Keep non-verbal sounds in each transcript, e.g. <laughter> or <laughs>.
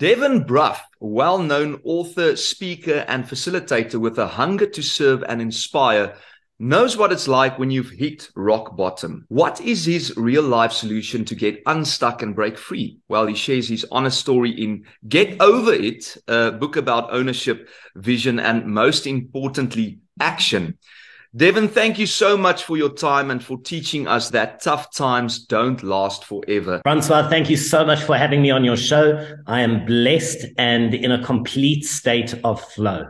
Devon Brough, well known author, speaker, and facilitator with a hunger to serve and inspire, knows what it's like when you've hit rock bottom. What is his real life solution to get unstuck and break free? Well, he shares his honest story in Get OVA It, a book about ownership, vision, and most importantly, action. Devon, thank you so much for your time and for teaching us that tough times don't last forever. Francois, thank you so much for having me on your show. I am blessed and in a complete state of flow.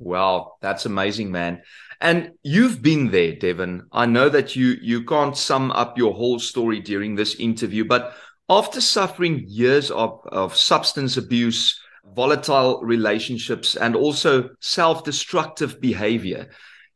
Wow, that's amazing, man. And you've been there, Devon. I know that you you can't sum up your whole story during this interview, but after suffering years of, of substance abuse, volatile relationships, and also self-destructive behavior,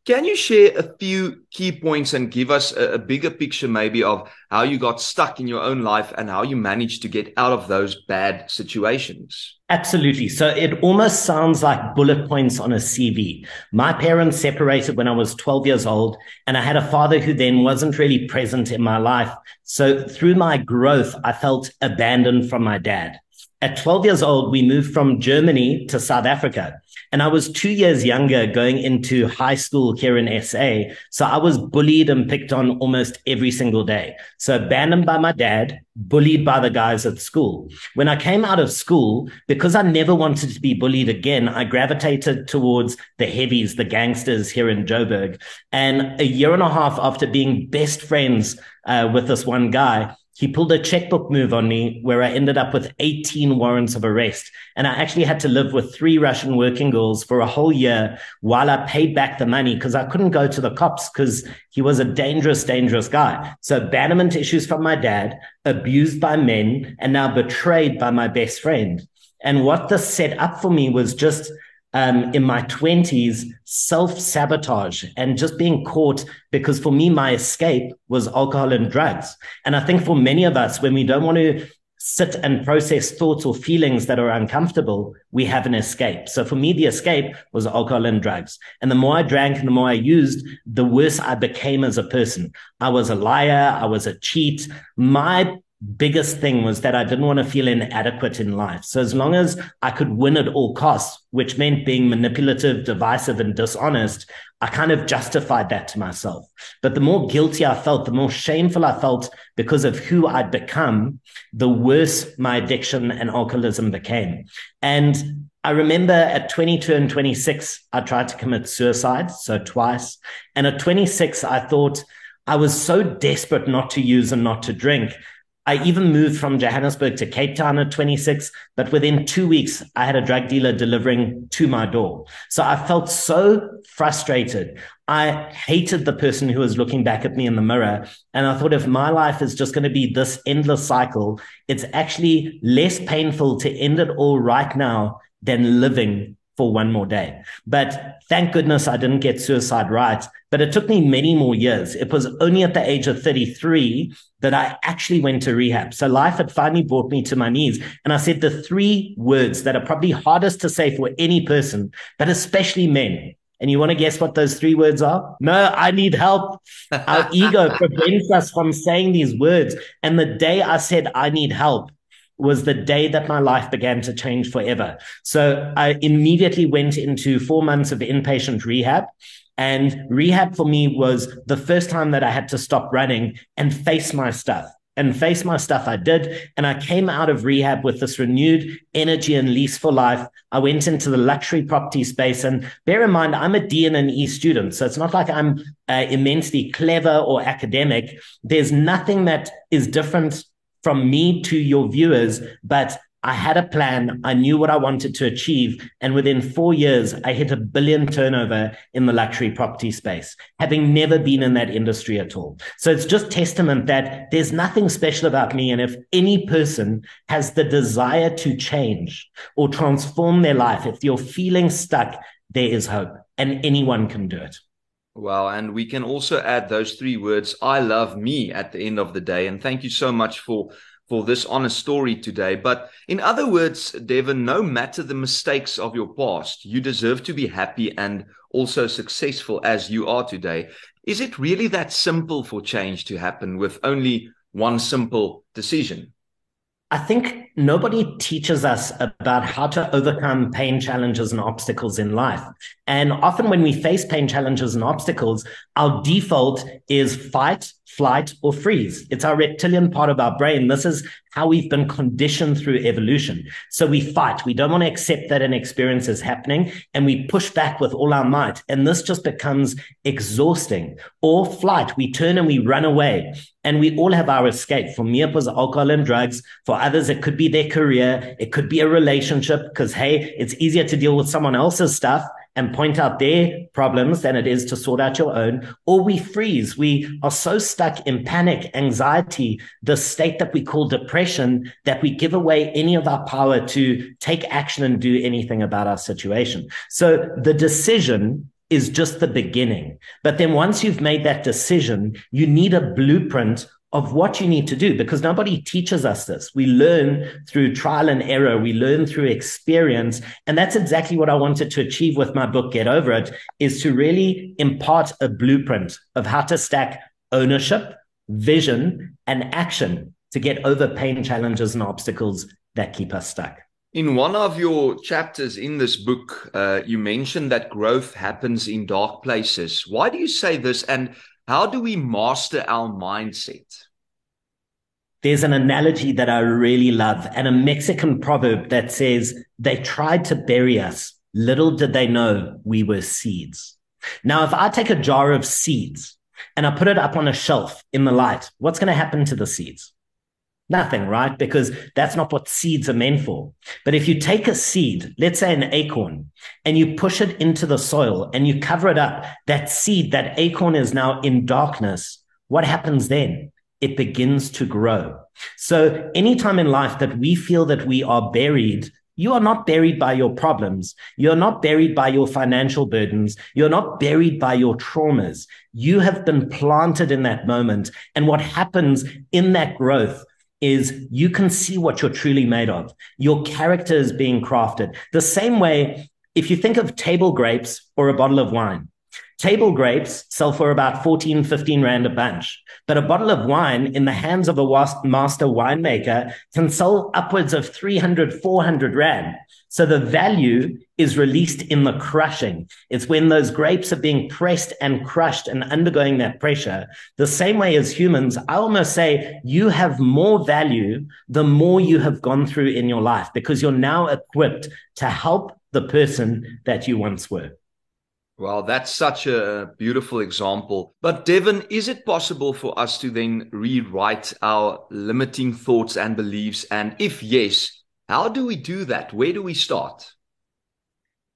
can you share a few key points and give us a, a, bigger picture, maybe, of how you got stuck in your own life and how you managed to get out of those bad situations? Absolutely. So it almost sounds like bullet points on a CV. My parents separated when I was 12 years old, and I had a father who then wasn't really present in my life. So through my growth, I felt abandoned from my dad. At 12 years old, we moved from Germany to South Africa. And I was two years younger going into high school here in SA. So I was bullied and picked on almost every single day. So abandoned by my dad, bullied by the guys at school. When I came out of school, because I never wanted to be bullied again, I gravitated towards the heavies, the gangsters here in Joburg. And a year and a half after being best friends uh, with this one guy, he pulled a checkbook move on me where I ended up with 18 warrants of arrest. And I actually had to live with three Russian working girls for a whole year while I paid back the money because I couldn't go to the cops because he was a dangerous, dangerous guy. So abandonment issues from my dad, abused by men, and now betrayed by my best friend. And what this set up for me was just um, in my 20s, self sabotage and just being caught because for me, my escape was alcohol and drugs. And I think for many of us, when we don't want to sit and process thoughts or feelings that are uncomfortable, we have an escape. So for me, the escape was alcohol and drugs. And the more I drank and the more I used, the worse I became as a person. I was a liar. I was a cheat. My biggest thing was that I didn't want to feel inadequate in life. So as long as I could win at all costs, which meant being manipulative, divisive, and dishonest, I kind of justified that to myself. But the more guilty I felt, the more shameful I felt because of who I'd become, the worse my addiction and alcoholism became. And I remember at 22 and 26, I tried to commit suicide, so twice. And at 26, I thought I was so desperate not to use and not to drink I even moved from Johannesburg to Cape Town at 26, but within two weeks, I had a drug dealer delivering to my door. So I felt so frustrated. I hated the person who was looking back at me in the mirror. And I thought if my life is just going to be this endless cycle, it's actually less painful to end it all right now than living for one more day. But thank goodness I didn't get suicide right. But it took me many more years. It was only at the age of 33 that I actually went to rehab. So life had finally brought me to my knees. And I said the three words that are probably hardest to say for any person, but especially men. And you want to guess what those three words are? No, I need help. Our <laughs> ego prevents us from saying these words. And the day I said, I need help, was the day that my life began to change forever. So I immediately went into four months of inpatient rehab. And rehab for me was the first time that I had to stop running and face my stuff. And face my stuff, I did. And I came out of rehab with this renewed energy and lease for life. I went into the luxury property space. And bear in mind, I'm a D and an E student. So it's not like I'm uh, immensely clever or academic. There's nothing that is different from me to your viewers, but I had a plan. I knew what I wanted to achieve. And within four years, I hit a billion turnover in the luxury property space, having never been in that industry at all. So it's just testament that there's nothing special about me. And if any person has the desire to change or transform their life, if you're feeling stuck, there is hope and anyone can do it. Well, and we can also add those three words, I love me at the end of the day. And thank you so much for for this honest story today. But in other words, Devon, no matter the mistakes of your past, you deserve to be happy and also successful as you are today. Is it really that simple for change to happen with only one simple decision? I think nobody teaches us about how to overcome pain challenges and obstacles in life. And often when we face pain challenges and obstacles, our default is fight, flight, or freeze. It's our reptilian part of our brain. This is how we've been conditioned through evolution. So we fight. We don't want to accept that an experience is happening and we push back with all our might. And this just becomes exhausting. Or flight. We turn and we run away. And we all have our escape. For me, it was alcohol and drugs. For others, it could be their career. It could be a relationship because, hey, it's easier to deal with someone else's stuff and point out their problems than it is to sort out your own, or we freeze. We are so stuck in panic, anxiety, the state that we call depression, that we give away any of our power to take action and do anything about our situation. So the decision is just the beginning. But then once you've made that decision, you need a blueprint of what you need to do because nobody teaches us this. We learn through trial and error. We learn through experience. And that's exactly what I wanted to achieve with my book, Get OVA It, is to really impart a blueprint of how to stack ownership, vision, and action to get over pain challenges and obstacles that keep us stuck. In one of your chapters in this book, uh, you mentioned that growth happens in dark places. Why do you say this? And how do we master our mindset? There's an analogy that I really love and a Mexican proverb that says, they tried to bury us. Little did they know we were seeds. Now, if I take a jar of seeds and I put it up on a shelf in the light, what's going to happen to the seeds? Nothing, right? Because that's not what seeds are meant for. But if you take a seed, let's say an acorn, and you push it into the soil and you cover it up, that seed, that acorn is now in darkness. What happens then? It begins to grow. So anytime in life that we feel that we are buried, you are not buried by your problems. You're not buried by your financial burdens. You're not buried by your traumas. You have been planted in that moment. And what happens in that growth is you can see what you're truly made of. Your character is being crafted. The same way, if you think of table grapes or a bottle of wine, table grapes sell for about 14, 15 rand a bunch, but a bottle of wine in the hands of a master winemaker can sell upwards of 300, 400 rand. So the value is released in the crushing. It's when those grapes are being pressed and crushed and undergoing that pressure. The same way as humans, I almost say you have more value the more you have gone through in your life because you're now equipped to help the person that you once were. Well, that's such a beautiful example. But Devon, is it possible for us to then rewrite our limiting thoughts and beliefs? And if yes, how do we do that? Where do we start?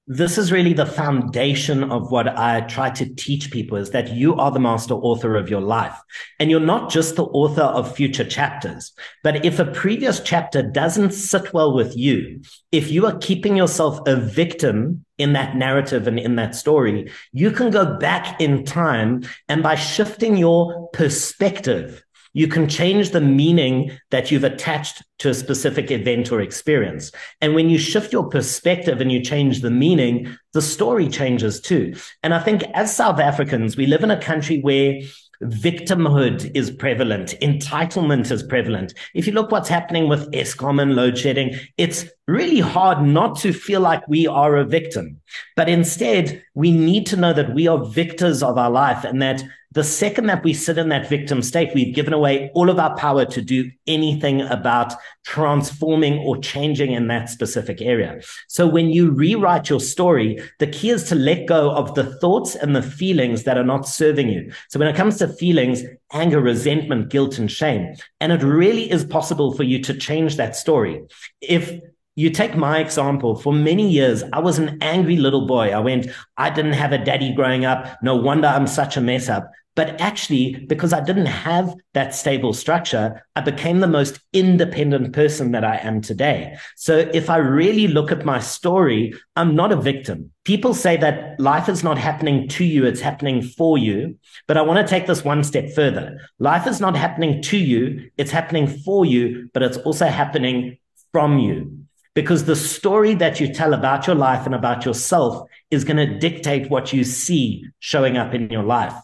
This is really the foundation of what I try to teach people is that you are the master author of your life. And you're not just the author of future chapters. But if a previous chapter doesn't sit well with you, if you are keeping yourself a victim in that narrative and in that story, you can go back in time and by shifting your perspective, you can change the meaning that you've attached to a specific event or experience. And when you shift your perspective and you change the meaning, the story changes too. And I think as South Africans, we live in a country where victimhood is prevalent, entitlement is prevalent. If you look what's happening with Eskom and load shedding, it's really hard not to feel like we are a victim. But instead, we need to know that we are victors of our life and that the second that we sit in that victim state, we've given away all of our power to do anything about transforming or changing in that specific area. So when you rewrite your story, the key is to let go of the thoughts and the feelings that are not serving you. So when it comes to feelings, anger, resentment, guilt, and shame, and it really is possible for you to change that story. If you take my example. For many years, I was an angry little boy. I went, I didn't have a daddy growing up. No wonder I'm such a mess up. But actually, because I didn't have that stable structure, I became the most independent person that I am today. So if I really look at my story, I'm not a victim. People say that life is not happening to you, it's happening for you. But I want to take this one step further. Life is not happening to you, it's happening for you, but it's also happening from you because the story that you tell about your life and about yourself is going to dictate what you see showing up in your life.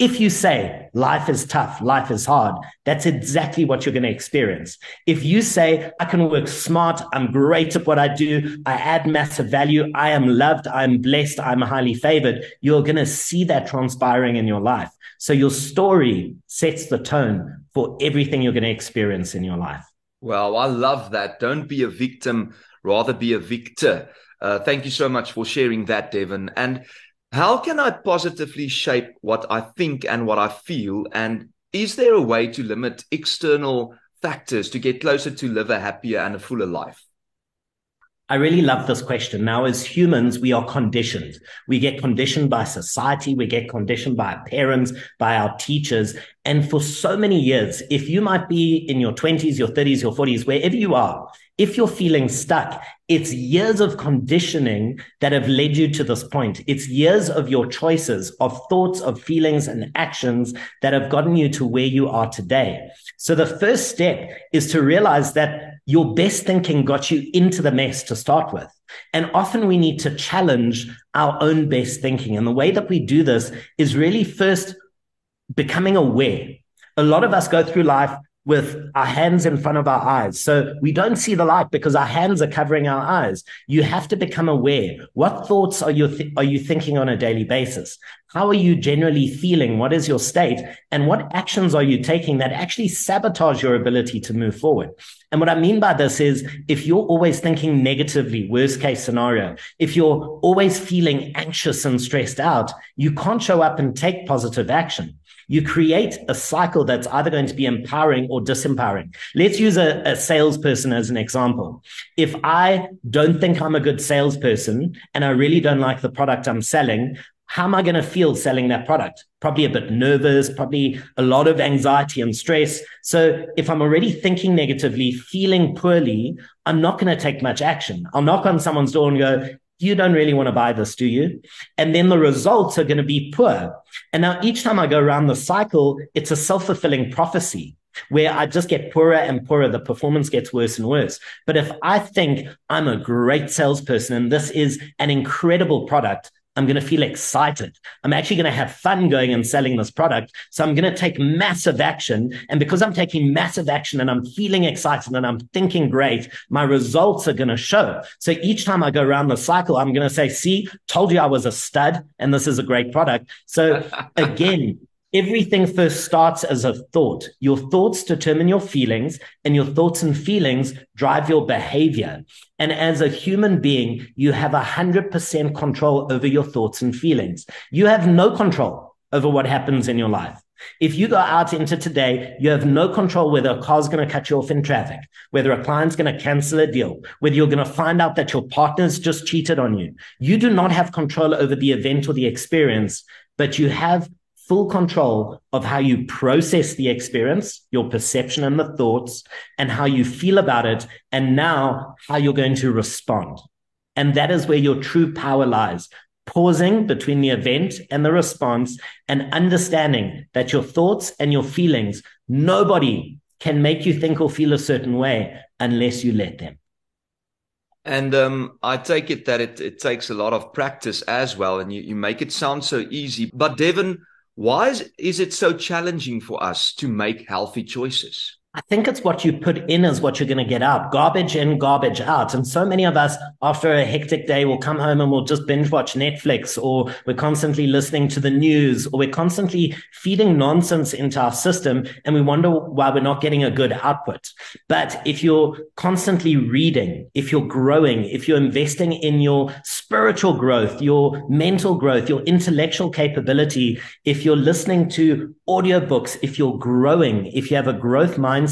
If you say life is tough, life is hard, that's exactly what you're going to experience. If you say, I can work smart, I'm great at what I do, I add massive value, I am loved, I'm blessed, I'm highly favored, you're going to see that transpiring in your life. So your story sets the tone for everything you're going to experience in your life. Well, I love that. Don't be a victim, rather be a victor. Uh, thank you so much for sharing that, Devon. And how can I positively shape what I think and what I feel? And is there a way to limit external factors to get closer to live a happier and a fuller life? I really love this question. Now, as humans, we are conditioned. We get conditioned by society. We get conditioned by our parents, by our teachers. And for so many years, if you might be in your 20s, your 30s, your 40s, wherever you are, if you're feeling stuck, it's years of conditioning that have led you to this point. It's years of your choices, of thoughts, of feelings and actions that have gotten you to where you are today. So the first step is to realize that your best thinking got you into the mess to start with. And often we need to challenge our own best thinking. And the way that we do this is really first becoming aware. A lot of us go through life with our hands in front of our eyes. So we don't see the light because our hands are covering our eyes. You have to become aware. What thoughts are you, th- are you thinking on a daily basis? How are you generally feeling? What is your state? And what actions are you taking that actually sabotage your ability to move forward? And what I mean by this is if you're always thinking negatively, worst case scenario, if you're always feeling anxious and stressed out, you can't show up and take positive action you create a cycle that's either going to be empowering or disempowering. Let's use a, a, salesperson as an example. If I don't think I'm a good salesperson and I really don't like the product I'm selling, how am I going to feel selling that product? Probably a bit nervous, probably a lot of anxiety and stress. So if I'm already thinking negatively, feeling poorly, I'm not going to take much action. I'll knock on someone's door and go, you don't really want to buy this, do you? And then the results are going to be poor. And now each time I go around the cycle, it's a self fulfilling prophecy where I just get poorer and poorer. The performance gets worse and worse. But if I think I'm a great salesperson and this is an incredible product, I'm going to feel excited. I'm actually going to have fun going and selling this product. So I'm going to take massive action. And because I'm taking massive action and I'm feeling excited and I'm thinking great, my results are going to show. So each time I go around the cycle, I'm going to say, see, told you I was a stud and this is a great product. So <laughs> again, Everything first starts as a thought. Your thoughts determine your feelings, and your thoughts and feelings drive your behavior. And as a human being, you have a hundred percent control over your thoughts and feelings. You have no control over what happens in your life. If you go out into today, you have no control whether a car's going to cut you off in traffic, whether a client's going to cancel a deal, whether you're going to find out that your partner's just cheated on you. You do not have control over the event or the experience, but you have full control of how you process the experience, your perception and the thoughts, and how you feel about it, and now how you're going to respond. And that is where your true power lies. Pausing between the event and the response and understanding that your thoughts and your feelings, nobody can make you think or feel a certain way unless you let them. And um, I take it that it, it takes a lot of practice as well. And you, you make it sound so easy. But Devon, why is, is it so challenging for us to make healthy choices? I think it's what you put in is what you're going to get out. Garbage in, garbage out. And so many of us, after a hectic day, will come home and we'll just binge watch Netflix, or we're constantly listening to the news, or we're constantly feeding nonsense into our system, and we wonder why we're not getting a good output. But if you're constantly reading, if you're growing, if you're investing in your spiritual growth, your mental growth, your intellectual capability, if you're listening to audiobooks, if you're growing, if you have a growth mindset,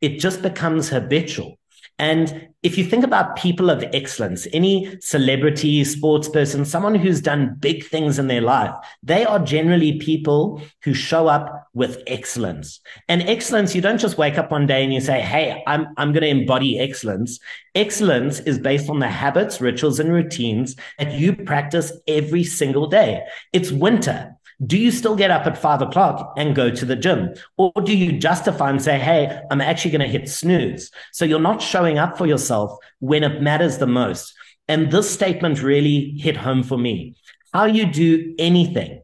it just becomes habitual. And if you think about people of excellence, any celebrity, sports person, someone who's done big things in their life, they are generally people who show up with excellence. And excellence, you don't just wake up one day and you say, Hey, I'm, I'm going to embody excellence. Excellence is based on the habits, rituals, and routines that you practice every single day. It's winter. Do you still get up at five o'clock and go to the gym? Or do you justify and say, Hey, I'm actually going to hit snooze? So you're not showing up for yourself when it matters the most. And this statement really hit home for me. How you do anything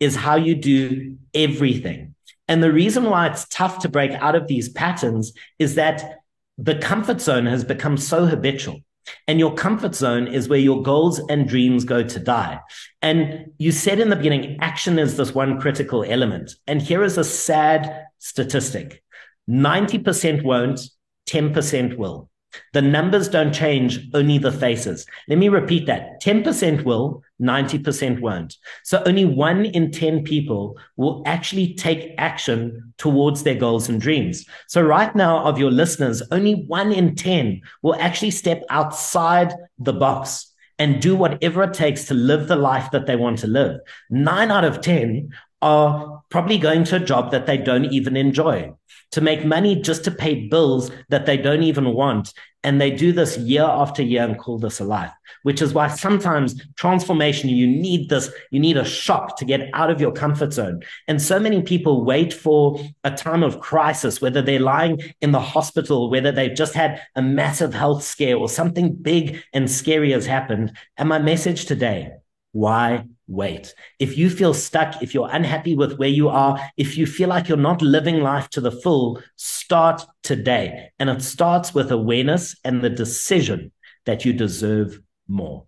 is how you do everything. And the reason why it's tough to break out of these patterns is that the comfort zone has become so habitual. And your comfort zone is where your goals and dreams go to die. And you said in the beginning, action is this one critical element. And here is a sad statistic 90% won't, 10% will. The numbers don't change, only the faces. Let me repeat that 10% will, 90% won't. So only one in 10 people will actually take action towards their goals and dreams. So right now, of your listeners, only one in 10 will actually step outside the box and do whatever it takes to live the life that they want to live. Nine out of 10 are probably going to a job that they don't even enjoy to make money just to pay bills that they don't even want. And they do this year after year and call this a life, which is why sometimes transformation, you need this, you need a shock to get out of your comfort zone. And so many people wait for a time of crisis, whether they're lying in the hospital, whether they've just had a massive health scare or something big and scary has happened. And my message today, why wait. If you feel stuck, if you're unhappy with where you are, if you feel like you're not living life to the full, start today. And it starts with awareness and the decision that you deserve more.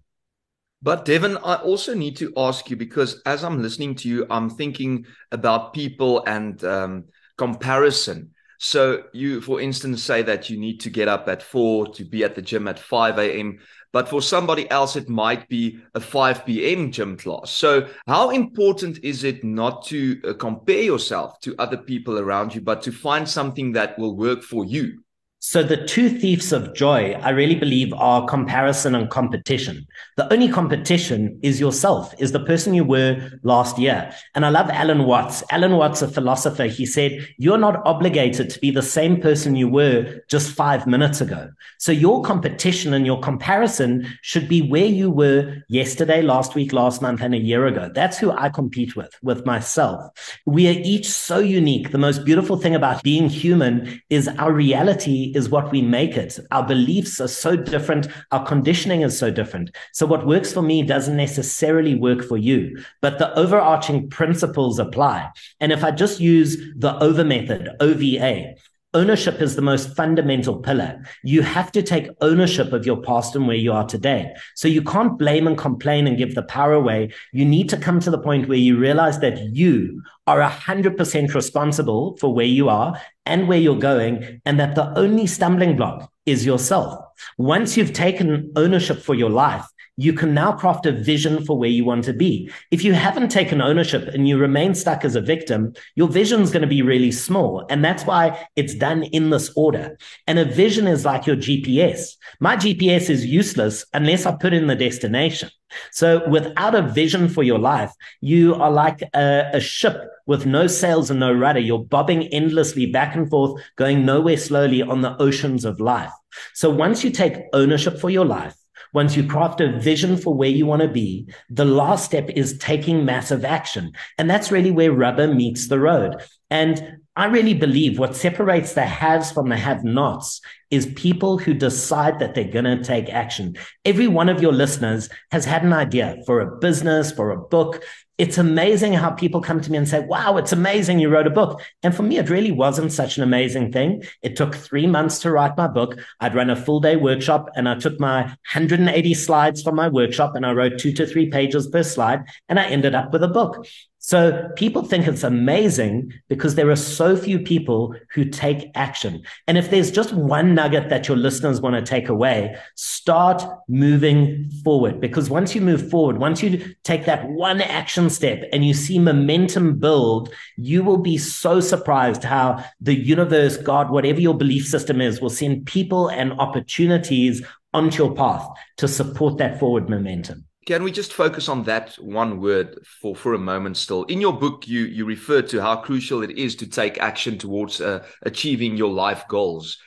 But Devon, I also need to ask you because as I'm listening to you, I'm thinking about people and um, comparison. So you, for instance, say that you need to get up at four to be at the gym at 5 a.m. But for somebody else, it might be a 5 p.m. gym class. So, how important is it not to uh, compare yourself to other people around you, but to find something that will work for you? So the two thieves of joy, I really believe, are comparison and competition. The only competition is yourself, is the person you were last year. And I love Alan Watts. Alan Watts, a philosopher, he said, you're not obligated to be the same person you were just five minutes ago. So your competition and your comparison should be where you were yesterday, last week, last month, and a year ago. That's who I compete with, with myself. We are each so unique. The most beautiful thing about being human is our reality is what we make it. Our beliefs are so different. Our conditioning is so different. So what works for me doesn't necessarily work for you, but the overarching principles apply. And if I just use the over method, OVA, ownership is the most fundamental pillar. You have to take ownership of your past and where you are today. So you can't blame and complain and give the power away. You need to come to the point where you realize that you are 100% responsible for where you are and where you're going, and that the only stumbling block is yourself. Once you've taken ownership for your life, you can now craft a vision for where you want to be. If you haven't taken ownership and you remain stuck as a victim, your vision is going to be really small. And that's why it's done in this order. And a vision is like your GPS. My GPS is useless unless I put in the destination. So without a vision for your life, you are like a, a, ship with no sails and no rudder. You're bobbing endlessly back and forth, going nowhere slowly on the oceans of life. So once you take ownership for your life, once you craft a vision for where you want to be, the last step is taking massive action. And that's really where rubber meets the road. And I really believe what separates the haves from the have nots is people who decide that they're going to take action. Every one of your listeners has had an idea for a business, for a book, it's amazing how people come to me and say, wow, it's amazing you wrote a book. And for me, it really wasn't such an amazing thing. It took three months to write my book. I'd run a full day workshop and I took my 180 slides from my workshop and I wrote two to three pages per slide and I ended up with a book. So people think it's amazing because there are so few people who take action. And if there's just one nugget that your listeners want to take away, start moving forward. Because once you move forward, once you take that one action step and you see momentum build, you will be so surprised how the universe, God, whatever your belief system is, will send people and opportunities onto your path to support that forward momentum. Can we just focus on that one word for, for a moment still? In your book, you, you refer to how crucial it is to take action towards uh, achieving your life goals.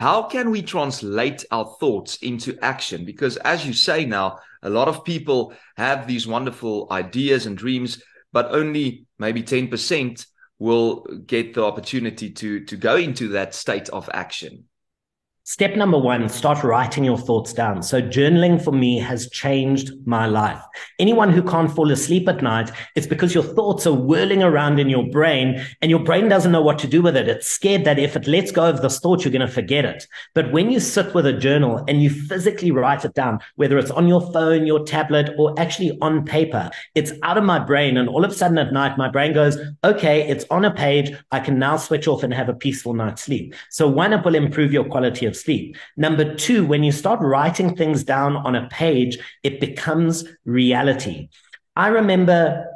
How can we translate our thoughts into action? Because as you say now, a lot of people have these wonderful ideas and dreams, but only maybe 10% will get the opportunity to, to go into that state of action. Step number one, start writing your thoughts down. So journaling for me has changed my life. Anyone who can't fall asleep at night, it's because your thoughts are whirling around in your brain and your brain doesn't know what to do with it. It's scared that if it lets go of this thought, you're going to forget it. But when you sit with a journal and you physically write it down, whether it's on your phone, your tablet, or actually on paper, it's out of my brain. And all of a sudden at night, my brain goes, okay, it's on a page. I can now switch off and have a peaceful night's sleep. So one, it will improve your quality of of sleep. Number two, when you start writing things down on a page, it becomes reality. I remember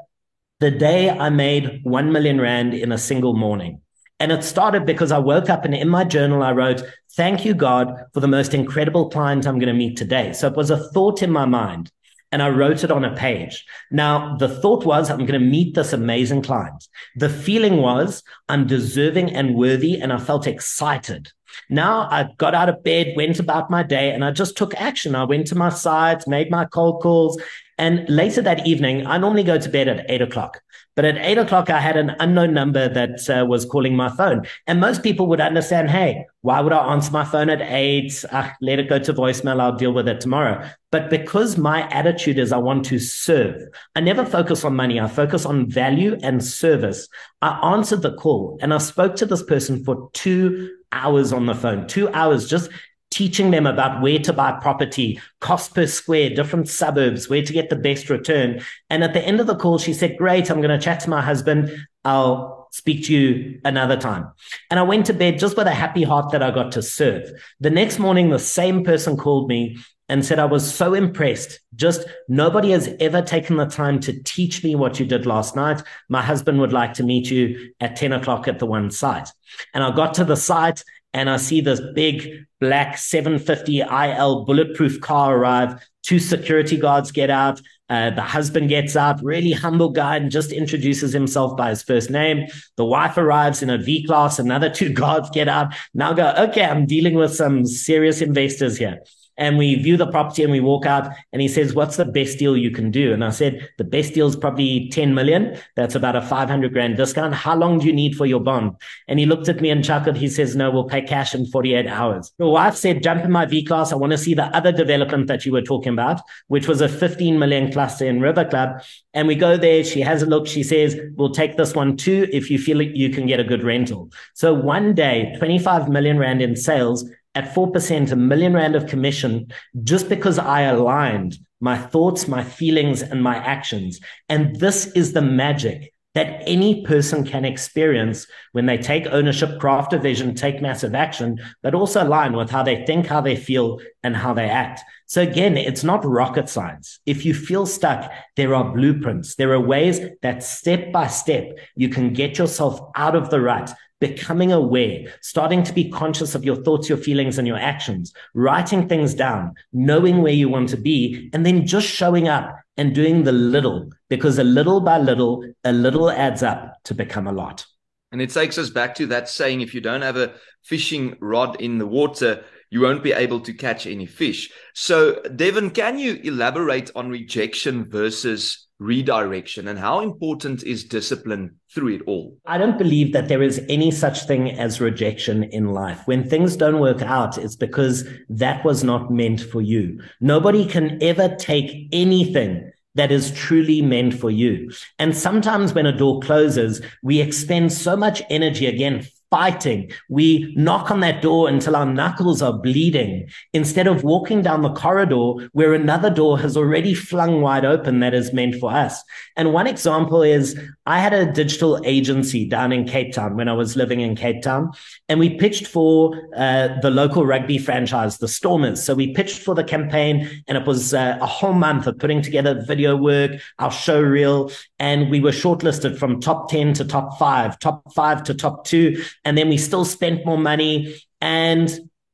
the day I made 1 million Rand in a single morning. And it started because I woke up and in my journal, I wrote, Thank you, God, for the most incredible client I'm going to meet today. So it was a thought in my mind and I wrote it on a page. Now, the thought was, I'm going to meet this amazing client. The feeling was, I'm deserving and worthy, and I felt excited. Now I got out of bed, went about my day, and I just took action. I went to my sites, made my cold calls. And later that evening, I normally go to bed at eight o'clock. But at eight o'clock, I had an unknown number that uh, was calling my phone. And most people would understand, hey, why would I answer my phone at eight? Ah, let it go to voicemail. I'll deal with it tomorrow. But because my attitude is I want to serve, I never focus on money. I focus on value and service. I answered the call and I spoke to this person for two hours on the phone, two hours just teaching them about where to buy property, cost per square, different suburbs, where to get the best return. And at the end of the call, she said, Great, I'm going to chat to my husband. I'll speak to you another time. And I went to bed just with a happy heart that I got to serve. The next morning, the same person called me and said, I was so impressed. Just nobody has ever taken the time to teach me what you did last night. My husband would like to meet you at 10 o'clock at the one site. And I got to the site and I see this big black 750 IL bulletproof car arrive. Two security guards get out. Uh, the husband gets out, really humble guy, and just introduces himself by his first name. The wife arrives in a V class. Another two <laughs> guards get out. Now go, okay, I'm dealing with some serious investors here and we view the property and we walk out and he says, what's the best deal you can do? And I said, the best deal is probably 10 million. That's about a 500 grand discount. How long do you need for your bond? And he looked at me and chuckled. He says, no, we'll pay cash in 48 hours. The wife said, jump in my V class. I want to see the other development that you were talking about, which was a 15 million cluster in River Club. And we go there. She has a look. She says, we'll take this one too if you feel like you can get a good rental. So one day, 25 million rand in sales at 4%, a million rand of commission just because I aligned my thoughts, my feelings, and my actions. And this is the magic that any person can experience when they take ownership, craft a vision, take massive action, but also align with how they think, how they feel, and how they act. So again, it's not rocket science. If you feel stuck, there are blueprints. There are ways that step by step you can get yourself out of the rut becoming aware, starting to be conscious of your thoughts, your feelings, and your actions, writing things down, knowing where you want to be, and then just showing up and doing the little, because a little by little, a little adds up to become a lot. And it takes us back to that saying if you don't have a fishing rod in the water, you won't be able to catch any fish. So, Devon, can you elaborate on rejection versus redirection and how important is discipline through it all? I don't believe that there is any such thing as rejection in life. When things don't work out, it's because that was not meant for you. Nobody can ever take anything that is truly meant for you. And sometimes when a door closes, we expend so much energy again fighting. We knock on that door until our knuckles are bleeding instead of walking down the corridor where another door has already flung wide open that is meant for us. And one example is I had a digital agency down in Cape Town when I was living in Cape Town, and we pitched for uh, the local rugby franchise, the Stormers. So we pitched for the campaign, and it was uh, a whole month of putting together video work, our show reel, and we were shortlisted from top 10 to top five, top five to top two. And then we still spent more money and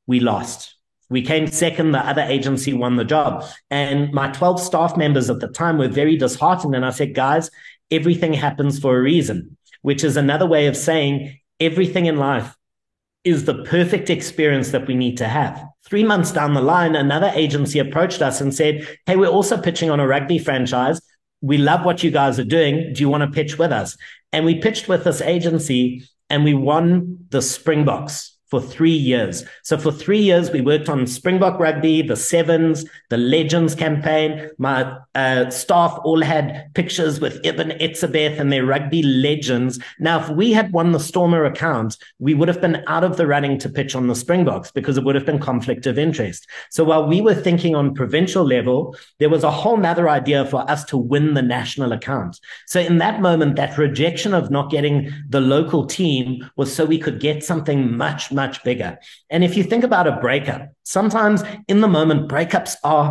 we lost. We came second. The other agency won the job. And my 12 staff members at the time were very disheartened. And I said, guys, everything happens for a reason, which is another way of saying everything in life is the perfect experience that we need to have. Three months down the line, another agency approached us and said, Hey, we're also pitching on a rugby franchise. We love what you guys are doing. Do you want to pitch with us? And we pitched with this agency and we won the Springboks for three years. So for three years, we worked on Springbok Rugby, the Sevens, the Legends campaign. My uh, staff all had pictures with Eben Etzebeth and their rugby legends. Now, if we had won the Stormer account, we would have been out of the running to pitch on the Springboks because it would have been conflict of interest. So while we were thinking on provincial level, there was a whole nother idea for us to win the national account. So in that moment, that rejection of not getting the local team was so we could get something much, much much bigger. And if you think about a breakup, sometimes in the moment, breakups are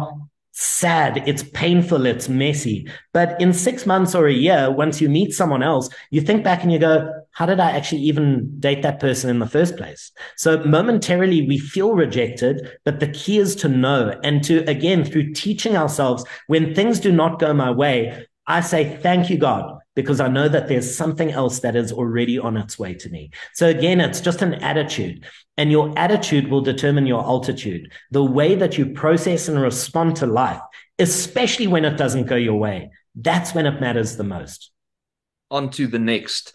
sad, it's painful, it's messy. But in six months or a year, once you meet someone else, you think back and you go, how did I actually even date that person in the first place? So momentarily we feel rejected, but the key is to know and to, again, through teaching ourselves when things do not go my way, I say, thank you, God, because I know that there's something else that is already on its way to me. So again, it's just an attitude and your attitude will determine your altitude. The way that you process and respond to life, especially when it doesn't go your way, that's when it matters the most. On to the next.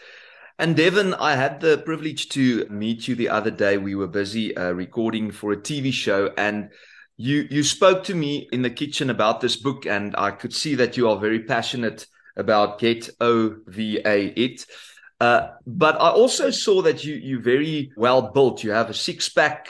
And Devon, I had the privilege to meet you the other day. We were busy uh, recording for a TV show and you you spoke to me in the kitchen about this book, and I could see that you are very passionate about Get O V A It. Uh, but I also saw that you you very well built. You have a six pack.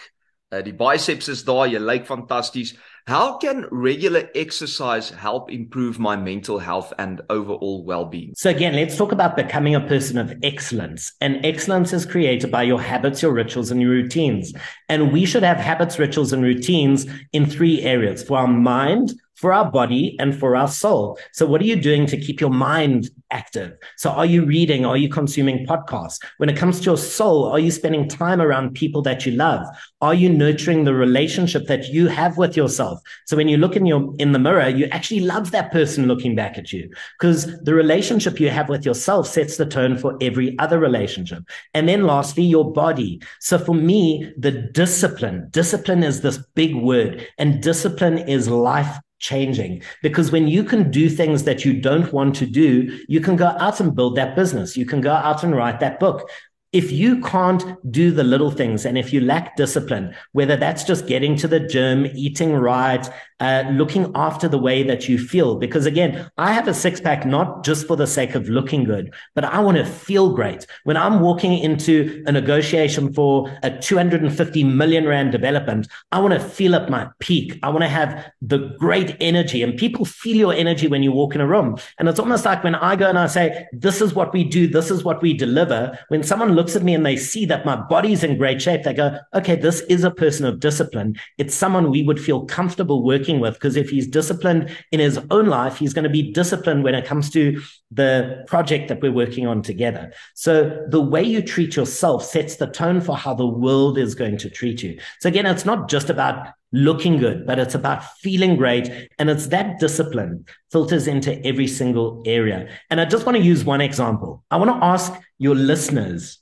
Uh, biceps is daar, jy lyk fantasties. How can regular exercise help improve my mental health and overall well-being? So again, let's talk about becoming a person of excellence. And excellence is created by your habits, your rituals, and your routines. And we should have habits, rituals, and routines in three areas for our mind, for our body and for our soul. So what are you doing to keep your mind active? So are you reading? Are you consuming podcasts? When it comes to your soul, are you spending time around people that you love? Are you nurturing the relationship that you have with yourself? So when you look in your, in the mirror, you actually love that person looking back at you because the relationship you have with yourself sets the tone for every other relationship. And then lastly, your body. So for me, the discipline, discipline is this big word and discipline is life changing because when you can do things that you don't want to do, you can go out and build that business. You can go out and write that book. If you can't do the little things and if you lack discipline, whether that's just getting to the gym, eating right, uh, looking after the way that you feel. Because again, I have a six pack not just for the sake of looking good, but I want to feel great. When I'm walking into a negotiation for a 250 million rand development, I want to feel at my peak. I want to have the great energy and people feel your energy when you walk in a room. And it's almost like when I go and I say, this is what we do. This is what we deliver. When someone looks at me and they see that my body's in great shape, they go, okay, this is a person of discipline. It's someone we would feel comfortable working working with. Because if he's disciplined in his own life, he's going to be disciplined when it comes to the project that we're working on together. So the way you treat yourself sets the tone for how the world is going to treat you. So again, it's not just about looking good, but it's about feeling great. And it's that discipline filters into every single area. And I just want to use one example. I want to ask your listeners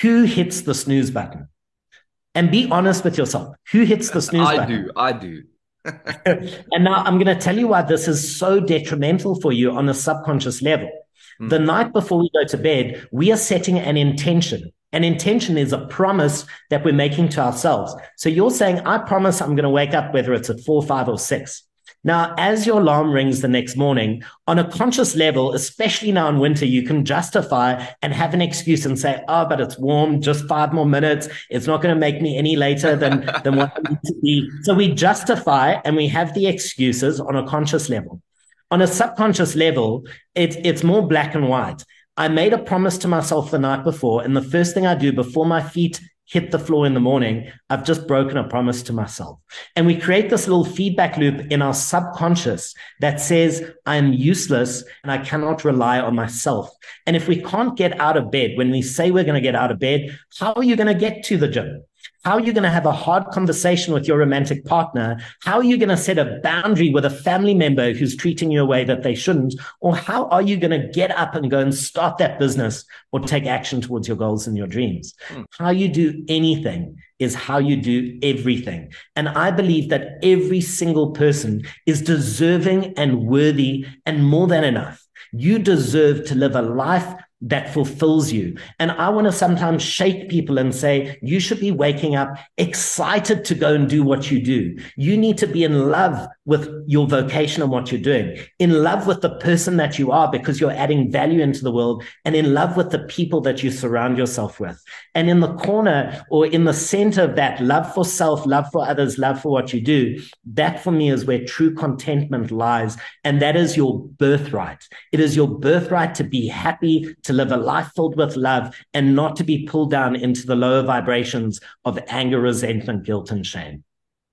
who hits the snooze button? And be honest with yourself. Who hits the snooze I button? I do. I do. And now I'm going to tell you why this is so detrimental for you on a subconscious level. Mm. The night before we go to bed, we are setting an intention. An intention is a promise that we're making to ourselves. So you're saying, I promise I'm going to wake up, whether it's at four, five, or six. Now, as your alarm rings the next morning, on a conscious level, especially now in winter, you can justify and have an excuse and say, oh, but it's warm, just five more minutes. It's not going to make me any later than, than what I need to be. So we justify and we have the excuses on a conscious level. On a subconscious level, it, it's more black and white. I made a promise to myself the night before, and the first thing I do before my feet hit the floor in the morning, I've just broken a promise to myself. And we create this little feedback loop in our subconscious that says, I'm useless and I cannot rely on myself. And if we can't get out of bed, when we say we're going to get out of bed, how are you going to get to the gym? How are you going to have a hard conversation with your romantic partner? How are you going to set a boundary with a family member who's treating you a way that they shouldn't? Or how are you going to get up and go and start that business or take action towards your goals and your dreams? Mm. How you do anything is how you do everything. And I believe that every single person is deserving and worthy and more than enough. You deserve to live a life that fulfills you. And I want to sometimes shake people and say, you should be waking up excited to go and do what you do. You need to be in love with your vocation and what you're doing, in love with the person that you are because you're adding value into the world, and in love with the people that you surround yourself with. And in the corner or in the center of that love for self, love for others, love for what you do, that for me is where true contentment lies. And that is your birthright. It is your birthright to be happy, to live a life filled with love, and not to be pulled down into the lower vibrations of anger, resentment, guilt, and shame.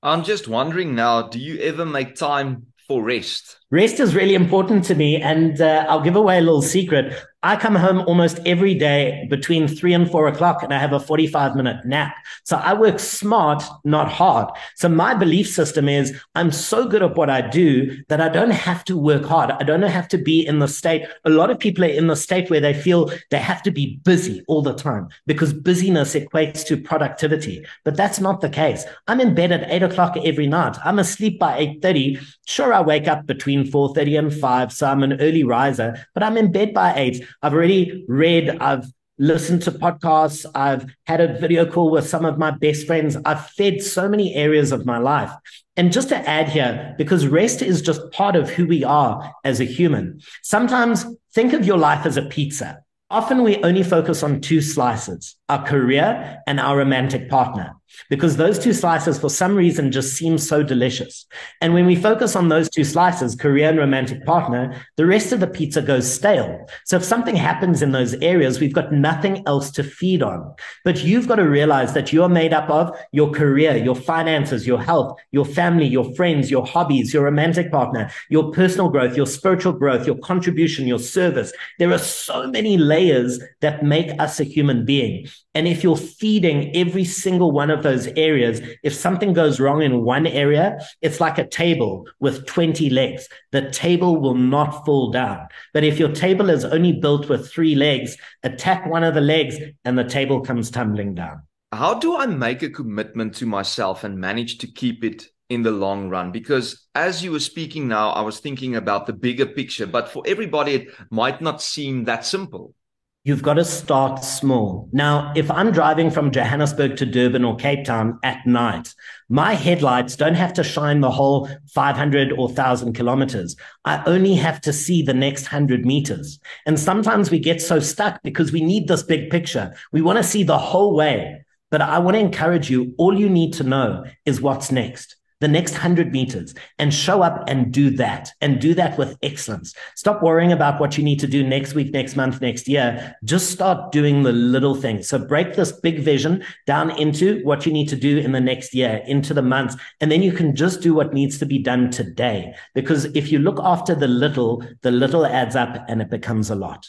I'm just wondering now, do you ever make time for rest? Rest is really important to me. And uh, I'll give away a little secret. I come home almost every day between three and four o'clock and I have a 45 minute nap. So I work smart, not hard. So my belief system is I'm so good at what I do that I don't have to work hard. I don't have to be in the state. A lot of people are in the state where they feel they have to be busy all the time because busyness equates to productivity. But that's not the case. I'm in bed at eight o'clock every night. I'm asleep by 8.30. Sure, I wake up between 4.30 and 5. So I'm an early riser, but I'm in bed by 8. I've already read, I've listened to podcasts, I've had a video call with some of my best friends. I've fed so many areas of my life. And just to add here, because rest is just part of who we are as a human. Sometimes think of your life as a pizza. Often we only focus on two slices, our career and our romantic partner because those two slices, for some reason, just seem so delicious. And when we focus on those two slices, career and romantic partner, the rest of the pizza goes stale. So if something happens in those areas, we've got nothing else to feed on. But you've got to realize that you're made up of your career, your finances, your health, your family, your friends, your hobbies, your romantic partner, your personal growth, your spiritual growth, your contribution, your service. There are so many layers that make us a human being. And if you're feeding every single one of those areas, if something goes wrong in one area, it's like a table with 20 legs. The table will not fall down. But if your table is only built with three legs, attack one of the legs and the table comes tumbling down. How do I make a commitment to myself and manage to keep it in the long run because as you were speaking now i was thinking about the bigger picture but for everybody it might not seem that simple You've got to start small. Now, if I'm driving from Johannesburg to Durban or Cape Town at night, my headlights don't have to shine the whole 500 or 1000 kilometers. I only have to see the next 100 meters. And sometimes we get so stuck because we need this big picture. We want to see the whole way. But I want to encourage you, all you need to know is what's next the next 100 meters and show up and do that and do that with excellence. Stop worrying about what you need to do next week, next month, next year. Just start doing the little things. So break this big vision down into what you need to do in the next year, into the months. And then you can just do what needs to be done today. Because if you look after the little, the little adds up and it becomes a lot.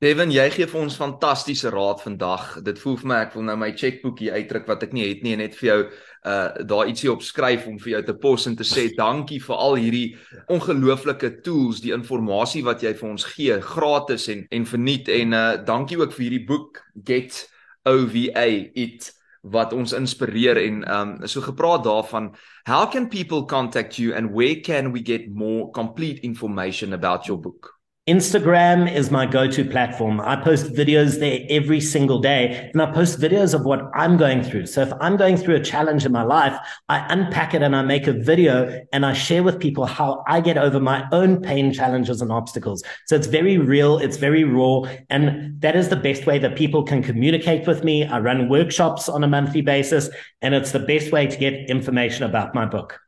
Devin, jy gee vir ons fantastiese raad vandag. Dit voel vir my ek wil nou my chequeboekie uitdruk wat ek nie het nie en net vir jou uh daar ietsie op skryf om vir jou te pos en te sê dankie vir al hierdie ongelooflike tools, die inligting wat jy vir ons gee, gratis en en verniet. En uh dankie ook vir hierdie boek Get OVA It wat ons inspireer. En um so gepraat daarvan how can people contact you and where can we get more complete information about your book Instagram is my go to platform. I post videos there every single day and I post videos of what I'm going through. So if I'm going through a challenge in my life, I unpack it and I make a video and I share with people how I get over my own pain, challenges, and obstacles. So it's very real, it's very raw. And that is the best way that people can communicate with me. I run workshops on a monthly basis and it's the best way to get information about my book.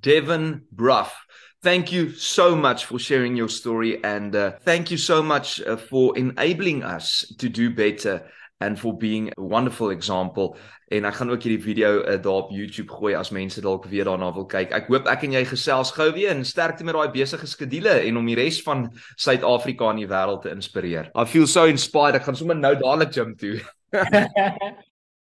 Devon Brough. Thank you so much for sharing your story and uh, thank you so much uh, for enabling us to do better and for being a wonderful example. En ek gaan ook hierdie video uh, daar op YouTube gooi as mense dalk weer daarna wil kyk. Ek hoop ek en jy gesels gou weer en sterkte met daai besige skedules en om die res van Suid-Afrika en die wêreld te inspireer. I feel so inspired. Ek gaan sommer nou dadelik gym toe. <laughs>